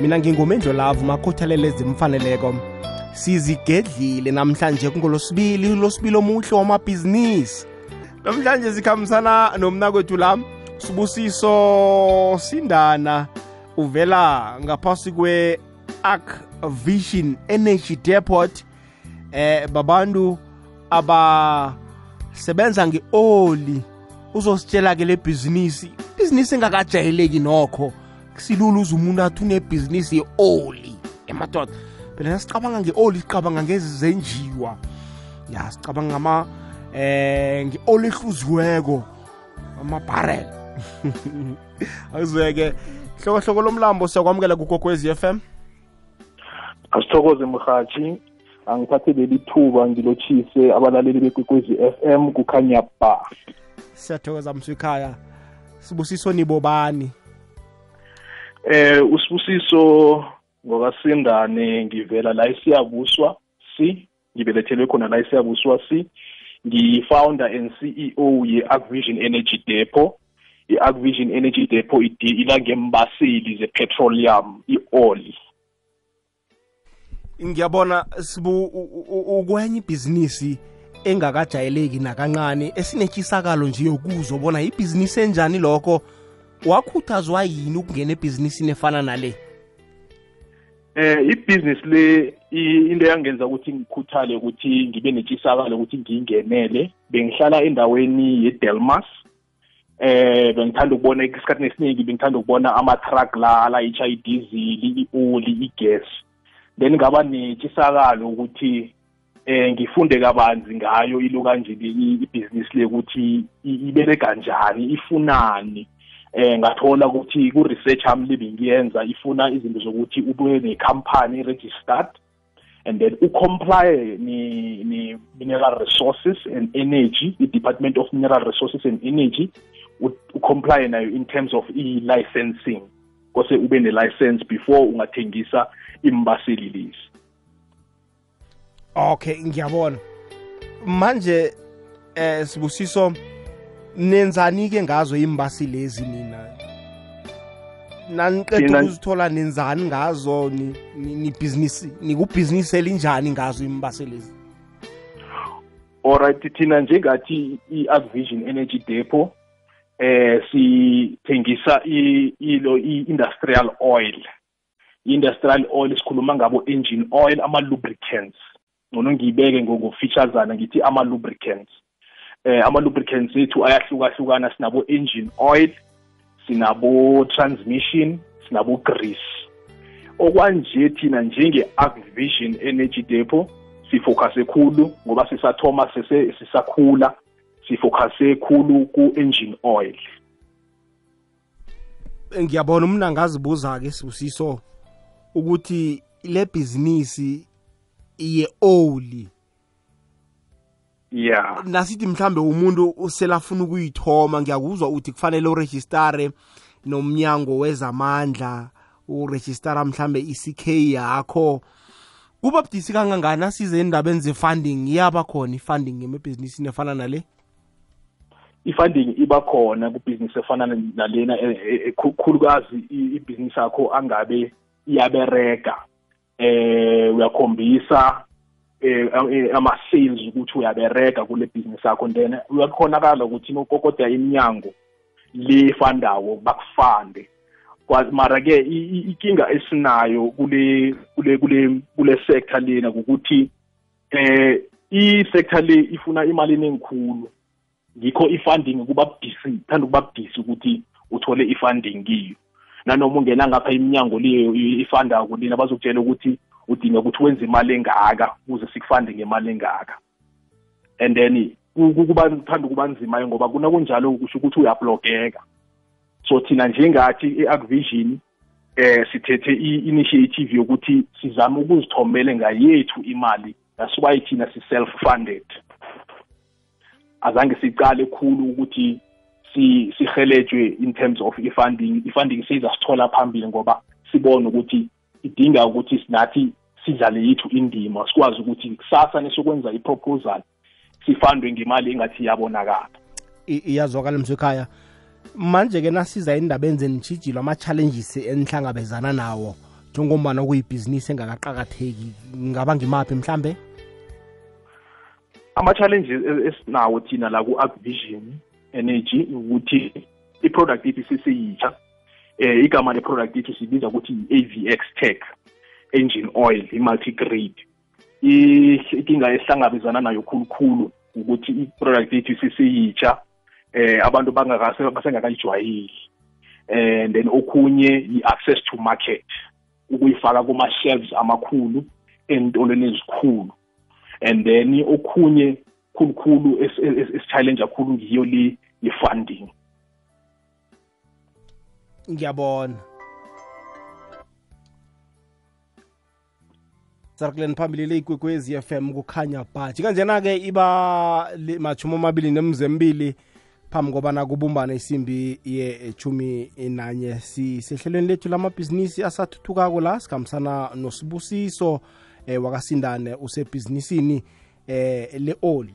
mina ngingumendlo lavu makhuthalele ezimfaneleko sizigedlile namhlanje kungolosibili losibili omuhle wamabhizinisi. Namhlanje sikhambisana nomnakwethu la sibusiso sindana uvela ngaphasi kwe-arc vision energy depot. Eh babantu abasebenza nge-oli uzositshela-ke le bhizinisi. Ibhizinisi engakajayeleki nokho. Silula uze umuntu athi unebhizinisi ye-oli emadoda phela nasicabanga nge-oli sicabanga ngezenjiwa. Ya sicabanga ngama eh nge-oli ehluziweko amabharel akuzweke hlokohloko lomlambo siyakwamukela kukokwezi f m? Asithokoze mhathi angiphathe leli thuba ngilotshise abalaleli bekwekwezi m kukhanya ba siyathokoza msikhaya sibusiso nibobani eh usibusiso ngokasindane ngivela la isiyabuswa si ngibelethelwe khona la isiyabuswa si. Ngi-founder and CEO ye-Agvision Energy Depot. i-Agvision Energy Depot ila ngembaseli ze-petroleum i-oli ngiyabona sibu ukwenye ibhizinisi engakajayeleki nakancane esinetshisakalo nje yokuzwa bona ibhizinisi enjani lokho wakhuthazwa yini ukungena ebhizinisini efana nale? Eh ibhizinisi le into yangenza ukuthi ngikhuthale ukuthi ngibe netshisakalo ukuthi ngiyingenele bengihlala endaweni yedelmas. Eh bengithanda ukubona isikhathi esiningi bengithanda ukubona ama-truck la alayitsha idizili i-oli i-gas. Then ngaba netshisakalo ukuthi eh ngifunde kabanzi ngayo ilo kanje ibhizinisi le ukuthi ibereka kanjani ifunani. Eh ngathola ukuthi ku research yami lebingiyenza ifuna izinto zokuthi ube nekhampani registered and then ucomply ni ni mineral resources and energy i-department of mineral resources and energy ucomply nayo in terms of i-licensing kose ube ne-license before ungathengisa imbaseli lezi. Okay ngiyabona. Manje eh sibusiso. Nenzani ke ngazo imbasi lezi nina? Naniqeda ukuzithola nenzani ngazo? Ni business nikubhizinisi elinjani ngazo imbasi lezi? Alright thina njengathi i-agvision energy depot eh sithengisa ilo i-industrial oil. I-industrial oil sikhuluma ngabo engine oil ama-lubricants. Ngcono ngiyibeke ngokufeaturesana ngithi ama-lubricants. Eh ama-lubricants ethu ayahlukahlukana. Sinabo engine oil sinabo transmission sinabo grease. Okwanje thina njenge-agvision energy depot sifocuse khulu ngoba sisathoma sisakhula sifocuse khulu ku-engine oil. Ngiyabona umna ngazibuza-ke sibusiso ukuthi le bhizinisi ye-oli yeah. Nasithi mhlambe umuntu uselafuna ukuyithoma ngiyakuzwa uthi kufanele urejistare nomnyango wezamandla urejistara mhlambe i-CK yakho. Kuba budisi kangangani? Asize endabeni ze-funding iyaba khona i-funding emabhizinisini efana nale? I-funding iba khona kubhizinisi efana nalena khulukazi ibhizinisi yakho angabe iyabereka eh uyakhombisa eh ama-sales ukuthi uyabereka kule business yakho then uyakhonakala ukuthi nokokoda iminyango lefandawo bakufande mara-ke inkinga esinayo kule kule kule kule sector lena ukuthi eh i-sector le ifuna imali eningikhulu ngikho i-funding kuba budisi thanda ukuba budisi ukuthi uthole i-funding kiyo nanoma ungena ngapha iminyango leyo ifanda kulina bazokutshela ukuthi udinga ukuthi wenze imali engaka ukuze sikufande ngemali engaka. And then kuba kuthanda ukuba nzima ngoba kuna kunjalo kusho ukuthi uyablogeka so thina njengathi i-agvision eh sithethe i-initiative yokuthi sizame ukuzithomele ngayethu imali that's why thina si-self funded azange sicale khulu ukuthi sihelejwe in terms of i-funding i-funding siyizasithola phambili ngoba sibone ukuthi idinga ukuthi nathi sidlale yethu indima sikwazi ukuthi kusasa nesokwenza i-proposal sifandwe ngemali engathi iyabonakala. Iyazwakala msekhaya manje-ke nasiza endabeni zenitshijilo ama-challenges enihlangabezana nawo njengombana kuyibhizinisi engakaqakatheki. Ngaba ngimaphi mhlambe? Ama-challenges esinawo thina la ku-agvision energy ukuthi i-product yethu sisiyitsha eh igama le-product yethu sibiza ukuthi i-avx tech engine oil i-multigrade inkinga esihlangabezana nayo khulukhulu ukuthi i-product yethu sisiyitsha eh abantu basengakayijwayeli and then okunye i-access to market ukuyifaka kuma-shelves amakhulu entolweni ezikhulu and then okhunye khulukhulu esi-challenge kakhulu ngiyo le i-funding ngiyabona. Sarkuleni phambili le ikwekwezi FM kukhanya bhaji kanjena-ke iba mathumi amabili nemzembili phambi kobana kubumbane isimbi yechumi nanye. Sisehlelweni lethu lamabhizinisi asathuthukako la sikhambisana nosibusiso eh, wakasindane usebhizinisini eh, le-oli.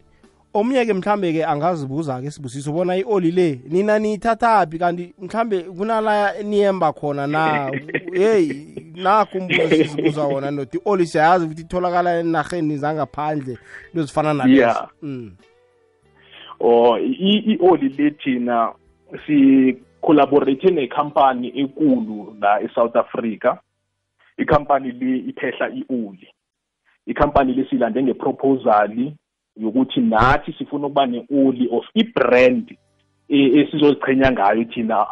Omnye-ke mhlambe-ke angazibuza-ke sibusiso bona i-oli le nina niyithathaphi? Kanti mhlambe kunala niyemba khona na? Heyi nakho umbuzo sizibuza wona noti i-oli siyayazi ukuthi itholakala enarheni zangaphandle into zifana nalezo. Yeah. mm. or i-oli le thina si-collaborate nekhampani ekulu la e-south africa. Ikhampani le iphehla i-oli. Ikhampani le siyilande ngeproposal yokuthi nathi sifuna ukuba ne-oli of i-brand esizozichenya ngayo thina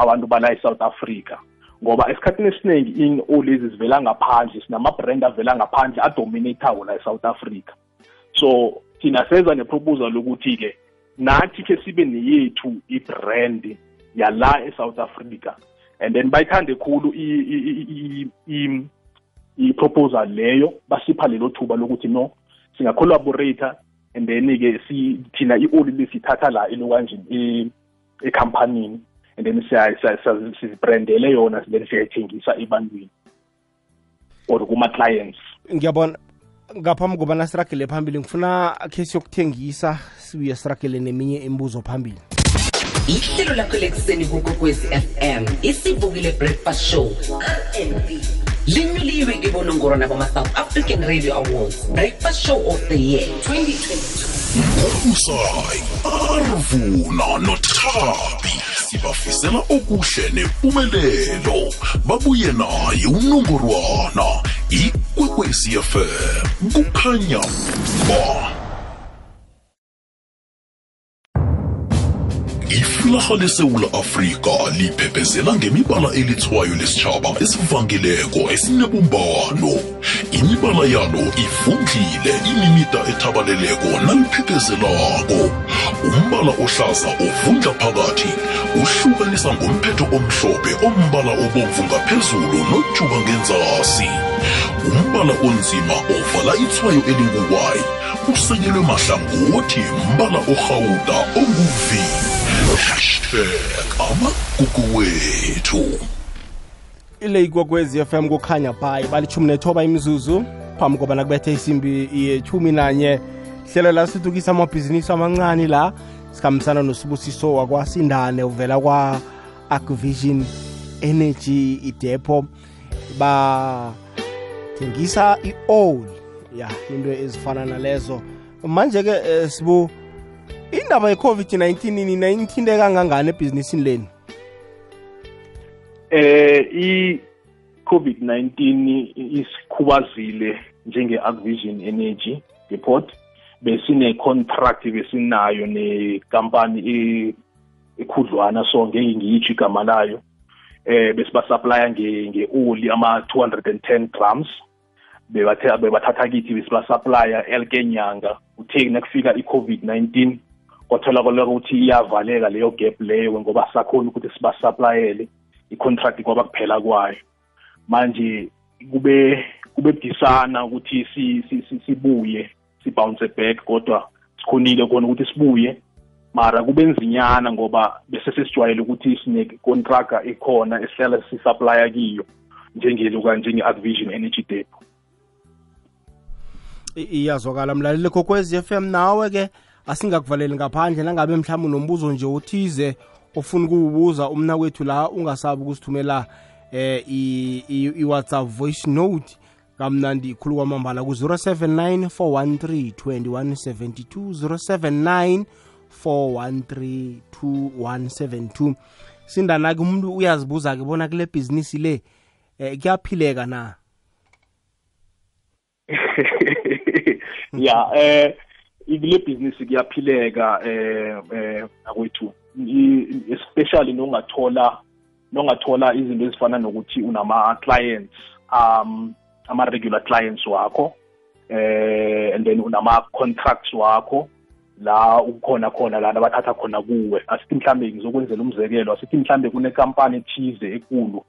abantu bala e-south africa. Ngoba esikhathini esiningi in-oli lezi zivela ngaphandle sinama-brand avela ngaphandle adominatayo la e-south africa. So thina seza neproposal ukuthi-ke nathi ke sibe neyethu i-brand yala e-south africa. And then bayithande khulu i-proposal leyo basipha lelo thuba lokuthi no singacollaborata and then-ke thina i-oli lesithatha la elokanjini ekhampanini and then sizibrandele yona then siyayithengisa ebantwini or kuma-clients. Ngiyabona ngaphambi kobana siragele phambili ngifuna case yokuthengisa sibuye siragele neminye imibuzo phambili. Ihlelo lakho lekuseni kukokwezi fm isivukile breakfast show rnb linyuliwe ke bonongorwana bama-south african radio awards breakfast show of the year 2022 ngobusayi arvuna nothabi sibafisela okuhle nempumelelo babuye naye unongorwana ikwekwezi fm kukhanya ba iflaha lesewula afrika liphephezela ngemibala elithwayo lesitshaba esivangileko esinebumbano. Imibala yalo ifundlile imimida ethabaleleko naliphephezelako umbala ohlaza ovundla phakathi uhlukanisa ngomphetho omhlophe ombala obomvu ngaphezulu nojuba ngenzasi. Umbala onzima ovala ithwayo elinguwayi usekelwe mahlangothi mbala orhawuda onguvi hashtag amagugu wethu ile ikwekwezi FM kukhanya bhayi balithumi nethoba imizuzu phambi kobana kubethe isimbi yethumi nanye. Hlelo la sithuthukisa amabhizinisi amancane la sikhambisana nosibusiso wakwasindane uvela kwa-acvision energy idepo. Bathengisa i-oil ya into ezifana nalezo. Manje-ke eh, sibu indaba ye-covid-19 nina inithinte kangangani ebhizinisini leni eh i-covid-19 isikhubazile njenge-agvision energy report. Besine-contract besinayo nekampani ekhudlwana so ngeke ngiyitsho igama layo. Eh besibasuplya nge-oli ama-210 grams. Bebathe bebathatha kithi besibasuplya elke nyanga. Uthe nakufika i-covid-19? Kwatholakala ukuthi iyavaleka leyo gap leyo ngoba sakhona ukuthi sibasuplayele i-contract kwaba kuphela kwayo. Manje kube kube budisana ukuthi si, si, si, sibuye sibounce back kodwa sikhonile khona ukuthi sibuye. Mara kube nzinyana ngoba bese sesijwayele ukuthi sine-contractor ekhona esihlala sisuplya kiyo njengeluka njenge-advision energy depo. I- iyazwakala mlaleli kokwezi FM nawe-ke asingakuvaleli ngaphandle nangabe mhlawumbe unombuzo nje othize ofuna ukuwubuza umna kwethu la ungasabi ukusithumela eh i- i- i-whatsapp voice note kamnandi ikhulu kwamambala ku-079 413 2172 079 413 2172 sindana-ke umuntu uyazibuza-ke bona kule bhizinisi le eh kuyaphileka na? Ya eh ikule business kuyaphileka eh eh akwethu especially nongathola nongathola izinto ezifana nokuthi unama clients um ama regular clients wakho eh and then unama contracts wakho la ukukhona khona lana abathatha khona kuwe. Asithi mhlambe ngizokwenzela umzekelo asithi mhlambe kunekampani ethize ekulu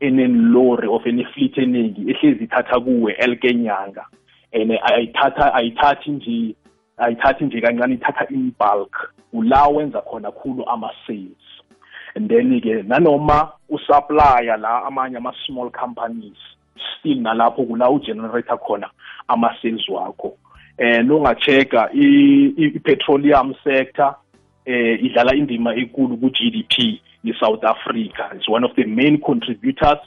enenlori of enefleet eningi ehlezi ithatha kuwe elke nyanga. And ayithatha ayithathi nje ayithathi nje kancane ithatha in bulk ula wenza khona khulu ama-sales. And then ke nanoma usupplya la amanye ama-small companies still nalapho kula ugenerator khona ama-sales wakho. Eh nongacheka i-petroleum sector eh idlala indima enkulu ku-GDP ye-South Africa. It's one of the main contributors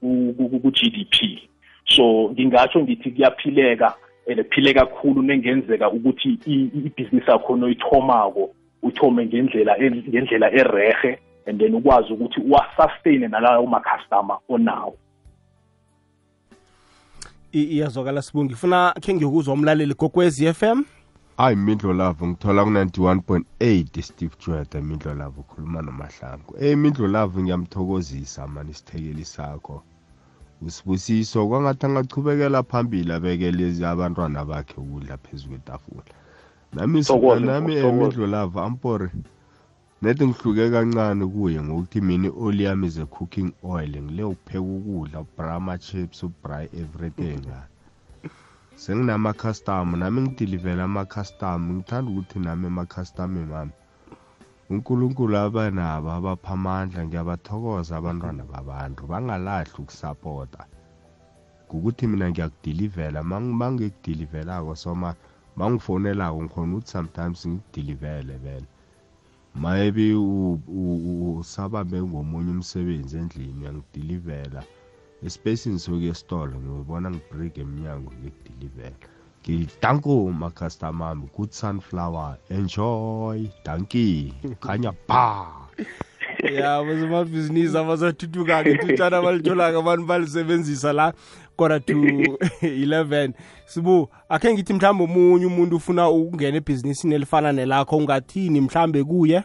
ku-GDP so ngingatsho ngithi kuyaphileka elephile kakhulu nengenzeka ukuthi ibhizinisi yakho noyithomako uthome ngendlela ngendlela erehe and then ukwazi ukuthi uwasustain nalawo ma-customer onawo. Iyazwakala sibungu ngifuna khe ngiyokuzwa umlaleli gokwezi FM hayi mindlo lavo ngithola ku-91.8 steve jweda mindlo lavo ukhuluma nomahlangu. Eh mindlo lavo ngiyamthokozisa mani isithekeli sakho. Usibusiso kwangathi angachubekela phambili abekele abantwana bakhe ukudla phezu kwetafula. Nami Thokoze, nami Nkosi, emindlo lavo ampore nedi ngihluke kancane kuye ngokuthi mina i-oli yami is a cooking oil ngile ukupheka ukudla ubrama chips ubry everything. Senginama-custom nami ngidilivele ama-custom ngithanda ukuthi nami ama-custom mami. Unkulunkulu abanabo abapha amandla ngiyabathokoza abantwana babantu bangalahli ukusapota. Ngukuthi mina ngiyakudilivela mangikudilivelako soma mangifonelako ngikhona ukuthi sometimes ngikudilivele vele. Maybe usabambe ngomunye umsebenzi endlini uyangidilivela. Espacini sokuya esitolo ngiyobona ngibreak emnyango ngikudilivela ngidanko macustomer ami good sunflower enjoy danki khanya ba ya bazomabhizinisi abasathuthuka-ke thutshana abantu balisebenzisa la. Kora to 11 sibu akhe ngithi mhlawumbe omunye umuntu ufuna ukungena ebhizinisini elifana nelakho ungathini mhlambe kuye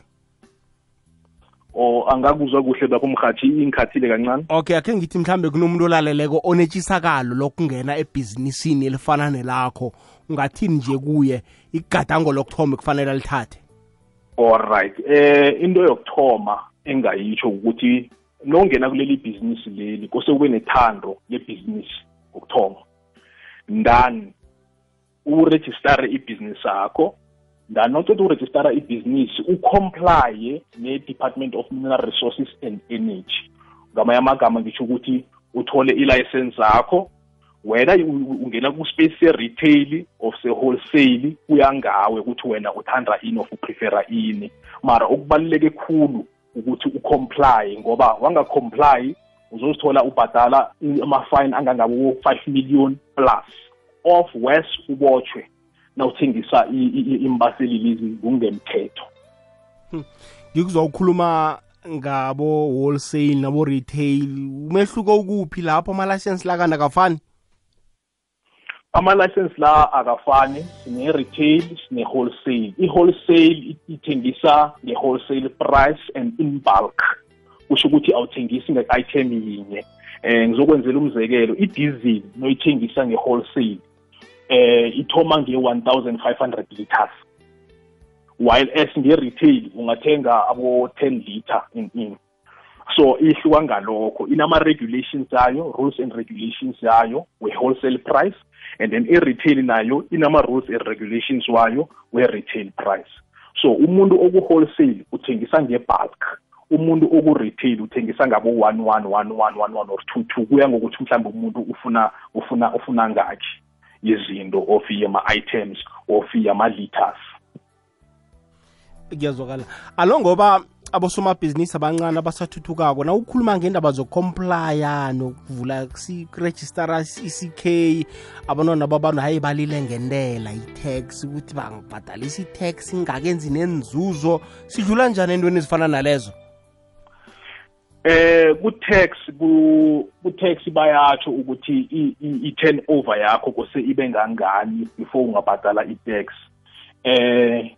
or angakuzwa kuhle lapho mhathi ingikhathile kancane. Okay akhe ngithi mhlawumbe kunomuntu olaleleko onetshisakalo lokungena ebhizinisini elifana nelakho. Ungathini nje kuye? Igadango lokuthoma kufanele alithathe? Alright eh into yokuthoma engayitsho ukuthi nongena kuleli bhizinisi leli kose kube nethando lebhizinisi ukuthoma. Ndani? Uregistare ibhizinisi yakho ndani nokuthi uregistara ibhizinisi ucomplye ne-department of mineral resources and energy. Ngamanye amagama ngisho ukuthi uthole ilayisensi yakho wena ungena ku-space se-retail of se-wholesale kuyangawe ukuthi wena uthanda ini of uprefera ini. Mara okubaluleke khulu ukuthi ucomply ngoba wangacomply uzozithola ubhadala ama-fine angangabo-five million plus of west ubotshwe nawuthengisa i- i- i- imbaseli lezi kungemthetho. Ngikuzwa ukhuluma ngabo wholesale nabo retail. Umehluko ukuphi lapho? Amalayisensi lakana kafani ama-license la akafani. Sine-retail sine-wholesale. I-wholesale ithengisa nge-wholesale price and in bulk. Kusho ukuthi awuthengisi nge-item yinye. Eh ngizokwenzela umzekelo i-diesel noyithengisa nge-wholesale. Eh ithoma nge-1500 liters. While as nge-retail ungathenga abo-10 liter in in. So ihluka ngalokho. Inama-regulations yayo rules and regulations yayo we-wholesale price and then i-retail nayo inama-rules and regulations wayo we-retail price. So umuntu oku-wholesale uthengisa nge-bulk. Umuntu oku-retail uthengisa ngabo one one one one one one or two two kuya ngokuthi mhlawumbe umuntu ufuna ufuna ufuna ngakhi yezinto of yama-items of yama-liters kuyazwakala. Alo ngoba abosomabhizinisi abancane abasathuthukako na ukhuluma ngendaba zocomplya nokuvula kurejistara i-ck abantwana babantu hayi balile ngentela i-tax ukuthi bangibhadalisa i-tax ingakenzi nenzuzo. Sidlula njani entweni ezifana nalezo? Eh ku-tax ku-tax bayatsho ukuthi i-turnover yakho kose ibe ngangani before ungabhadala i-tax. Eh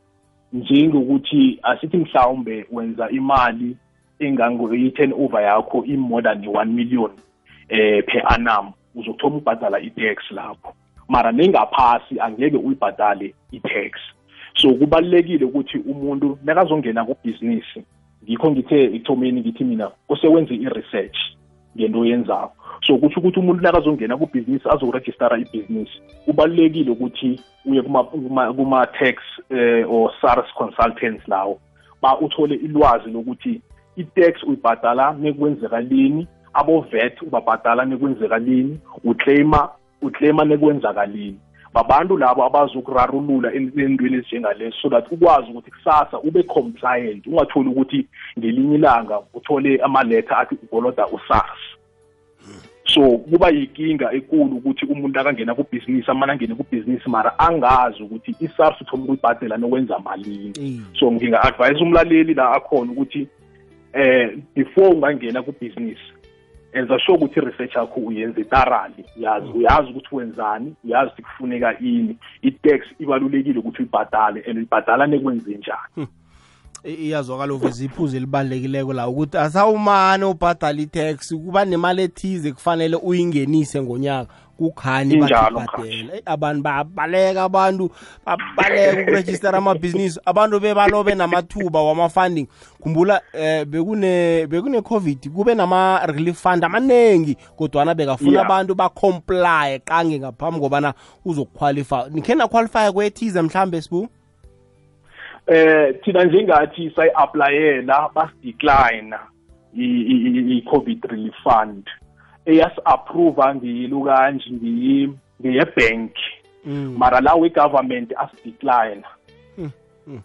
njengokuthi asithi mhlawumbe wenza imali engango i-turnover yakho i-more than 1 million eh per annum uzokuthoma ukubhadala i-tax lapho. Mara nengaphasi angeke uyibhadale i-tax. So kubalulekile ukuthi umuntu nakazongena kubhizinisi ngikho ngithe ekuthomeni ngithi mina osewenze i-research ngento yenzako so kutho ukuthi umuntu nakazongena kubhizinisi azokurejistara ibhizinisi kubalulekile ukuthi uye kuma-tax eh, or SARS consultants lawo ba uthole ilwazi lokuthi i-tax uyibhadala nekwenzekalini abo-vet ubabhadala nekwenzekalini uclaima uclaima nekwenzakalini babantu labo abazokurarulula entweni ezinjengalezo so that ukwazi ukuthi kusasa ube compliant ungatholi ukuthi ngelinye ilanga uthole amaletha athi ugoloda usars so kuba yinkinga enkulu ukuthi umuntu akangena kubhizinisi amane angene kubhizinisi mara angazi ukuthi i-sars uthoma ukuyibhadela nokwenza malini. So nginga-advise umlaleli la akhona ukuthi eh before ungangena kubhizinisi enza sure ukuthi i-research yakho uyenze tarali yazi uyazi ukuthi wenzani uyazi ukuthi kufuneka ini. I-tax ibalulekile ukuthi uyibhadale and uyibhadala nekwenze njani. Hmm. iyazwakala uveza iphuzu elibalulekileko la ukuthi asawumane ubhadala i-tax kuba nemali ethize kufanele uyingenise ngonyaka. Kukhani batibhadela abantu babaleka abantu babaleka ukurejistara amabhizinisi abantu bebalobe namathuba wama-funding khumbula eh bekune bekune covid kube nama relief fund amaningi kodwana bekafuna abantu bacomply qange ngaphambi kobana uzokuqualify nikhe naqualify kwethize mhlambe sibu eh thina njengathi sayi-aplayela basidecline i-covid relief fund eyasi-approva ngiyilu kanje ngiye-bank mm. mara lawo i-government asidecline mm, mm,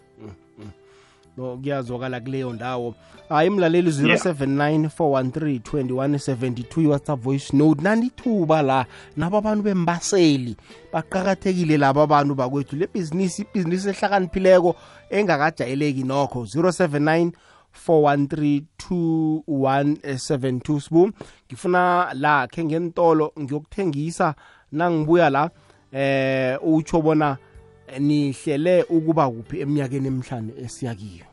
no kuyazwakala kuleyo ndawo. Hayi mlaleli 079 413 2172 i-whatsapp voice note? Nanithuba la nabo abantu bembaseli. Baqakathekile labo abantu bakwethu. Le bhizinisi ibhizinisi ehlakaniphileko engakajayeleki nokho. 079 4132172 sibu? Ngifuna la khe ngentolo ngiyokuthengisa. Nangibuya la eh utsho bona nihlele ukuba kuphi eminyakeni emihlanu esiyakiyo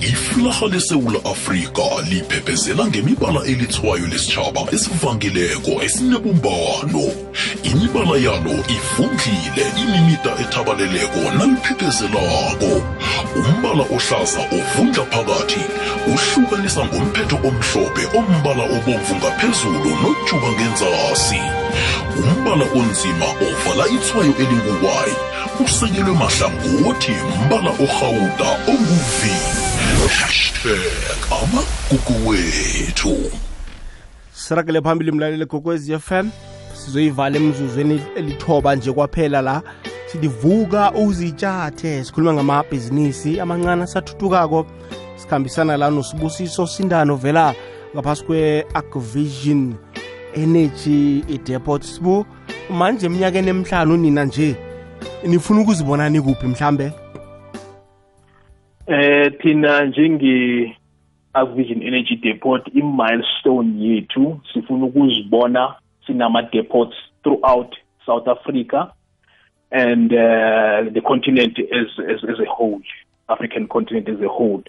iflaha lesewula afrika liphephezela ngemibala elithwayo lesitshaba esivangileko esinebumbano. Imibala yalo ifundlile imimida ethabaleleko naliphephezelako umbala ohlaza ovundla phakathi uhlukanisa ngomphetho omhlophe ombala obomvu ngaphezulu nojuba ngenzasi. Umbala onzima ovala ithwayo elinguwayi usekelwe mahlangothi mbala orhawuda onguvi hashtag amagugu wethu. Sirakele phambili mlaleli gokwezi FM sizoyivala emzuzweni elithoba nje kwaphela la. Sidivuka uzitshathe sikhuluma ngamabhizinisi amancane asathuthukako. Sikhambisana la nosibusiso sindano vela ngaphasi kwe-acvision energy depot sibu manje eminyakeni emihlanu nina nje nifuna ukuzibonani kuphi mhlambe? Eh thina njenge Avision Energy Depot i-milestone yethu sifuna ukuzibona sinama depots throughout South Africa and uh, the continent as, as as a whole African continent as a whole.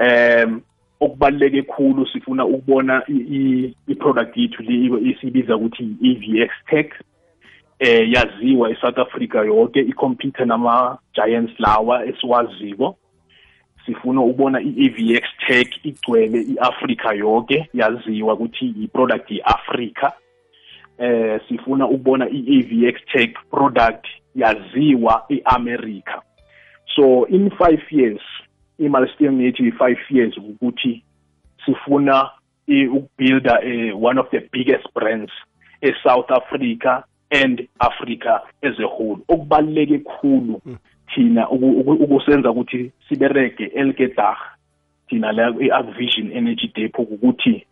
Um okubaluleke khulu sifuna ukubona i-product yethu le isibiza ukuthi i-EVX Tech eh yaziwa eSouth Africa yonke icompete nama giants lawa esiwaziko. Sifuna ukubona i-AVX Tech igcwele iAfrica yonke yaziwa ukuthi i-product iAfrica eh sifuna ukubona i-AVX Tech product yaziwa eAmerica so in 5 years i-milestone yethu i-5 years ukuthi sifuna ukubuilda one of the biggest brands eSouth Africa and Africa as a whole. Okubaluleke kukhulu thina ukusenza ukuthi siberege elkedag thina la i-Agvision Energy Depot ukuthi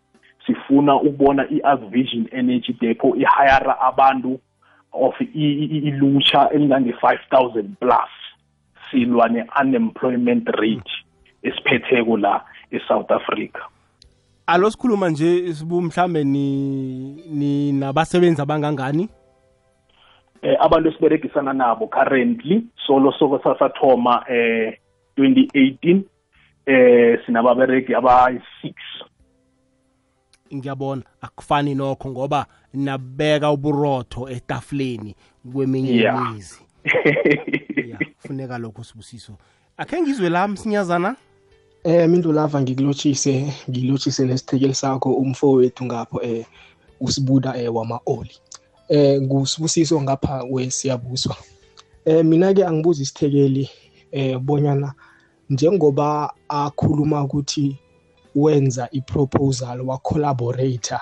sifuna ukubona i-Agvision Energy Depot ihayara abantu of ilutsha elingange-5000 plus silwa ne-unemployment rate esiphetheko la eSouth Africa. Alo sikhuluma nje sibu mhlambe ni nabasebenzi abangangani? Eh abantu esiberegisana nabo currently solo soko sasathoma eh 2018 eh sinababereki abayi-6 ngiyabona akufani nokho ngoba nabeka uburotho etafuleni kweminye Yeah. imizi ya kufuneka lokho sibusiso akhe ngizwe la msinyazana Eh Mindu lava ngikulotshise ngilotshise nesithekeli sakho umfowethu ngapho eh usibuda eh wama-oli. Eh ngusibusiso ngapha kwesiyabuswa. Eh mina ke angibuza isithekeli eh bonyana njengoba akhuluma ukuthi wenza iproposal wa collaborator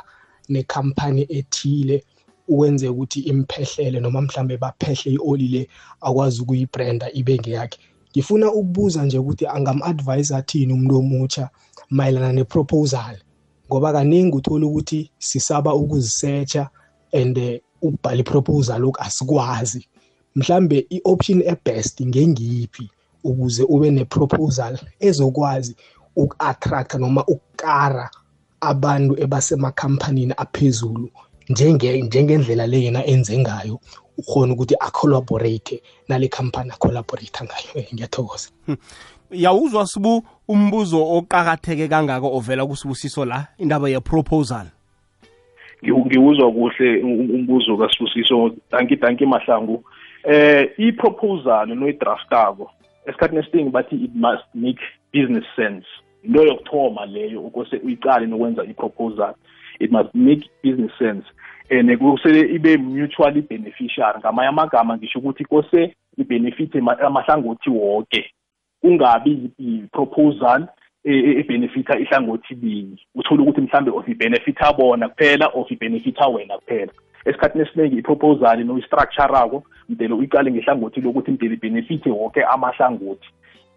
nekhampani ethile uwenze ukuthi imphehlele noma mhlambe baphehle ioli le akwazi ukuyibranda ibe ngeyakhe ngifuna ukubuza nje ukuthi angam-advise athini umuntu omutsha mayelana neproposal ngoba kaningi uthola ukuthi sisaba ukuzisearcha and ukubhala iproposal lokhu asikwazi. Mhlambe i-option ebest ngengiyiphi ukuze ube neproposal ezokwazi uku-attract noma ukukara abantu ebasemakhampanini aphezulu njenge njengendlela le yena enze ngayo ukhona ukuthi acollaborate nale company acollaborate ngayo. Eh, ngiyathokoza. Yawuzwa sibu umbuzo oqakatheke kangako ovela kusibusiso la indaba ye-proposal. Ngiwu- ngiwuzwa kuhle um- umbuzo kasibusiso danki danki mahlangu. Eh i-proposal noyidraftako esikhathini esiningi bathi it must make business sense. Into yokuthoma leyo ukose uyiqale nokwenza i-proposal. It must make business sense. And kusele ibe mutually beneficial ngamanye amagama ngisho ukuthi kose ibenefit amahlangothi wonke kungabi i-proposal ebenefita ihlangothi linye. Uthole ukuthi mhlambe of ibenefita bona kuphela of ibenefita wena kuphela. Esikhathini esiningi i-proposal noyi-structure-ako mdele uyiqale ngehlangothi lokuthi mdele ibenefite wonke amahlangothi.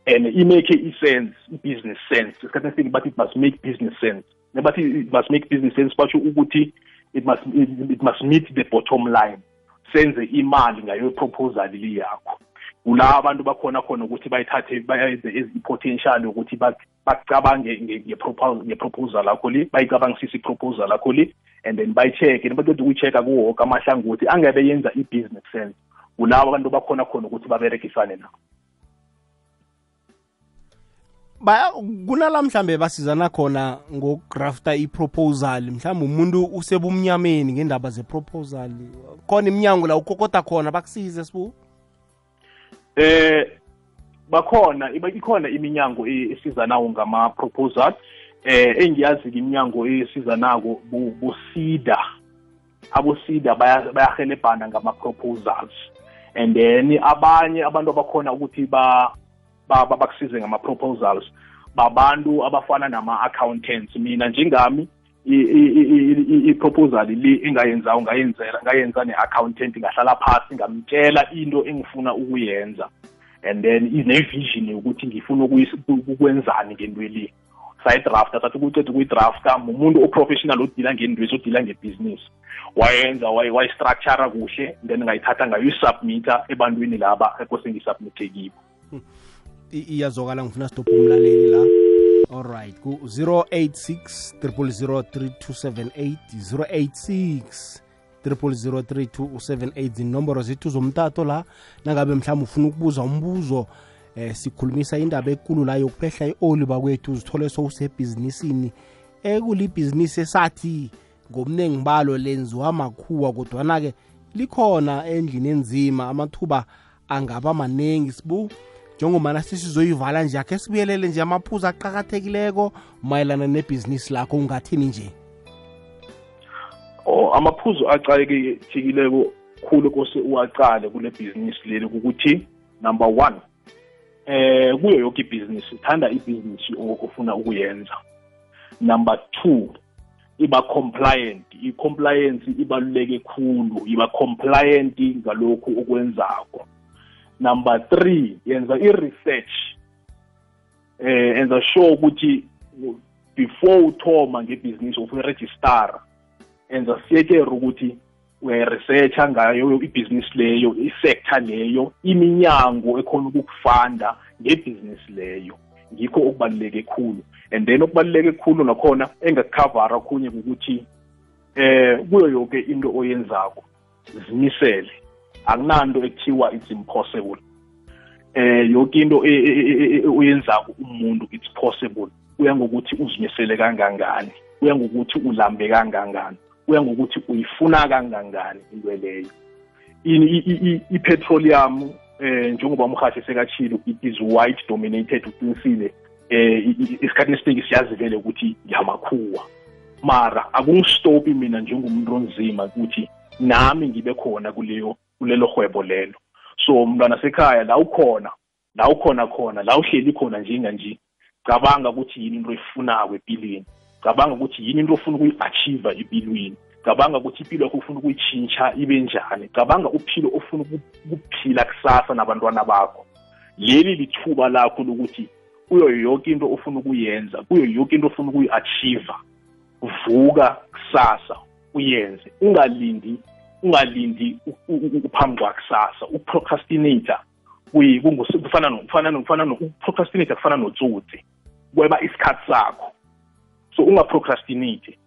And imake i-sense i-business sense. Esikhathini esiningi bathi it must make business sense. Nebathi it must make business sense basho ukuthi it must, it, it must meet the bottom line. Senze imali ngayo proposal li yakho. Kula abantu bakhona khona ukuthi bayithathe bayenze i-potential ukuthi bacabange nge-proposal lakho li bayicabangisise i-proposal lakho li and then bayi-check-e. Nebaqeda ukuyi-check-a kuwoke woke amahlangothi yenza i-business sense. Kulabo abantu bakhona khona ukuthi baberekisane nabo kunala mhlambe basizana khona ngokugrafta i-proposal. Mhlawumbe umuntu usebumnyameni ngendaba ze-proposal. Khona iminyango la ukokota khona bakusize sibu eh bakhona iba- ikhona iminyango e- esizanawo ngama-proposal eh engiyazi-ke iminyango esizanako bu- busida. Abosida baya- bayahelebhana ngama-proposals. And then abanye abantu abakhona ukuthi ba ba- ba- bakusize ngama-proposals babantu abafana nama-accountants. Mina njengami i- i- i- i- i-proposal le engayenzayo ngayenzela ngayenza ne-accountant ngahlala phasi ngamtshela into engifuna ukuyenza. And then ine-vision yokuthi ngifuna ukuyis- ukwenzani ngento le. Sayidrafta sathi ukuceda ukuyidrafta mumuntu oprofessional odila ngendwesi odila ngebhizinisi wayenza wayi- wayistructura kuhle then ngayithatha ngayoyisubmitha ebantwini laba ekose ngisubmithe kibo. I- iyazwakala ngifuna stop umlaleli la. Alright ku 086 3278 086 3278 zinomboro zethu zomtato la. Nangabe mhlawumbe ufuna ukubuza umbuzo eh sikhulumisa indaba ekulu la yokuphehla i-oli bakwethu uzithole sowusebhizinisini ekulibhizinisi esathi ngomningi balo lenziwa makhuwa kodwana-ke likhona endlini enzima amathuba angaba maningi sibu. Njengomana sesizoyivala nje akhe sibuyelele nje amaphuzu aqakathekileko mayelana nebhizinisi lakho ungathini nje? Oh amaphuzu acakethekileko khulu kose uwacale kule bhizinisi leli kukuthi number one eh kuyo yonke ibhizinisi thanda ibhizinisi ofuna ukuyenza. Number two iba compliant i-compliance ibaluleke khulu iba compliant ngalokhu okwenzako number 3 yenza i-research eh enza sure ukuthi before uthoma ngebhizinisi ufuna register enza siyekere ukuthi uyayiresearcha ngayo ibhizinisi leyo isector leyo iminyango ekhona ukukufanda ngebhizinisi leyo. Ngikho okubaluleke khulu. And then okubaluleke khulu nakhona engakukhavara okhunye ukuthi eh kuyo yonke into oyenzako zimisele. Akunanto ekuthiwa it's impossible. Eh yonke into oyenzako umuntu it's possible. Kuya ngokuthi uzimisele kangangani? Kuya ngokuthi ulambe kangangani? Kuya ngokuthi uyifuna kangangani into leyo? I-petroleum eh njengoba umhathi sekachilo it is white dominated uqinisile eh isikhathi esiningi siyazi vele ukuthi yamakhuwa. Mara akungistopi mina njengomuntu onzima ukuthi nami ngibe khona kuleyo kulelo hwebo lelo. So mntwana sekhaya la ukhona la ukhona khona la uhleli khona njenganje cabanga ukuthi yini into oyifunako empilweni cabanga ukuthi yini into ofuna ukuyi-achieve empilweni cabanga ukuthi impilo yakho ufuna ukuyitshintsha ibe njani. Cabanga uphilo ofuna ukuphila kusasa nabantwana bakho. Leli lithuba lakho lokuthi kuyo yonke into ofuna ukuyenza kuyo yonke into ofuna ukuyi-achieve vuka kusasa uyenze ungalindi ungalindi uphambi kwakusasa uprocrastinator kufana kufana kufana uprocrastinator kufana notsotsi kweba isikhathi sakho. So ungaprocrastinate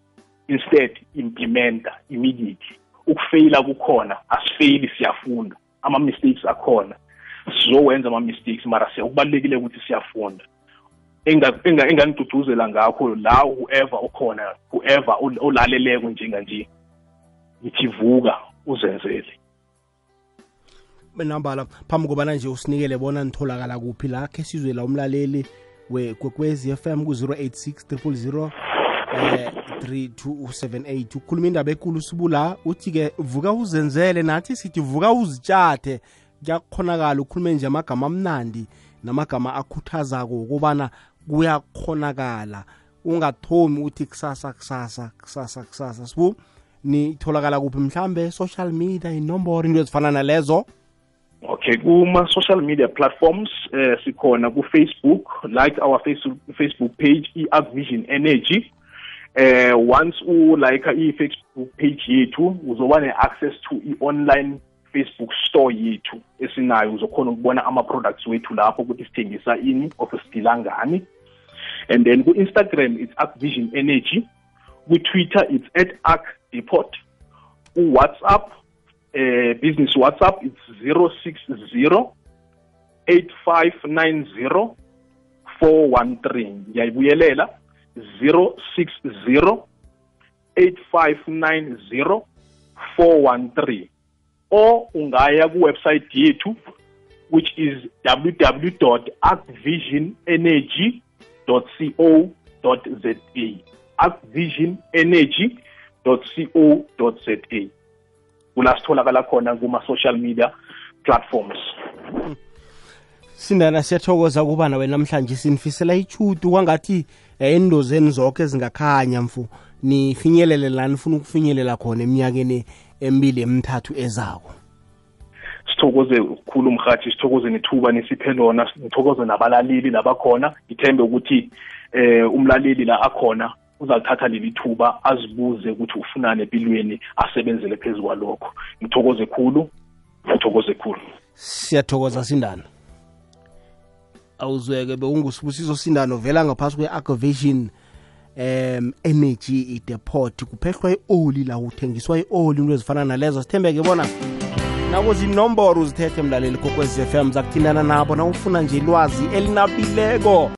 instead implementa immediately. Ukufeyila kukhona asifeyili siyafunda. Ama-mistakes akhona sizowenza ama-mistakes mara kubalulekile ukuthi siyafunda. Enganiduduzela ngakho la whoever ukhona whoever olaleleko njenganje ngithi vuka uzenzele nambala phambi kobana nje usinikele bona nitholakala kuphi la khe sizwe la umlaleli wekwekwezi FM ku-086 000 eh 3278 ukhuluma indaba ekulu sibula uthi-ke vuka uzenzele nathi sithi vuka uzitshathe kuyakhonakala ukhulume nje amagama amnandi namagama akhuthazako ukubana kuyakhonakala ungathomi uthi kusasa kusasa kusasa kusasa sibu? Nitholakala kuphi? Mhlambe social media inomboro into ezifana nalezo? Okay kuma-social media platforms uh, sikhona ku-facebook like our Facebook, facebook page i-arcvision energy. Uh, once ulike i-facebook page yethu uzoba ne-access to i-online facebook store yethu esinayo. Uzokhona ukubona ama-products wethu lapho ukuthi sithengisa ini of sidila ngani. And then ku-instagram it's arcvision energy. Ku-twitter it's at arc depot uwhatsapp eh business whatsapp it's 060 8590 413 ngiyayibuyelela 060 8590 413 or ungaya kuwebsite yethu which is www.arcvisionenergy.co.za arcvisionenergy.co.za kula sitholakala khona kuma-social media platforms. Sindana siyathokoza ukuba nawe namhlanje. Sinifisela ichudu kwangathi endo zenu zonke ezingakhanya mfu. Nifinyelele la nifuna ukufinyelela khona eminyakeni emibili emithathu ezako. Sithokoze ukukhulu umhathi sithokoze nethuba nisiphe lona sithokoze nabalaleli labakhona. Ngithembe ukuthi eh umlaleli la akhona uzalithatha leli thuba azibuze ukuthi ufunane empilweni asebenzele phezu kwalokho. Ngithokoze khulu ngithokoze khulu. Siyathokoza sindana awuzweke beungusibusiso sindano vela ngaphasi kwe-activation um energy idepot. Kuphehlwa i-oli la uthengiswa i-oli into ezifana nalezo. Sithembeke bona nakuzinomboro uzithethe mlaleli kokwez f m zakuthindana nabo na ufuna nje ilwazi elinabileko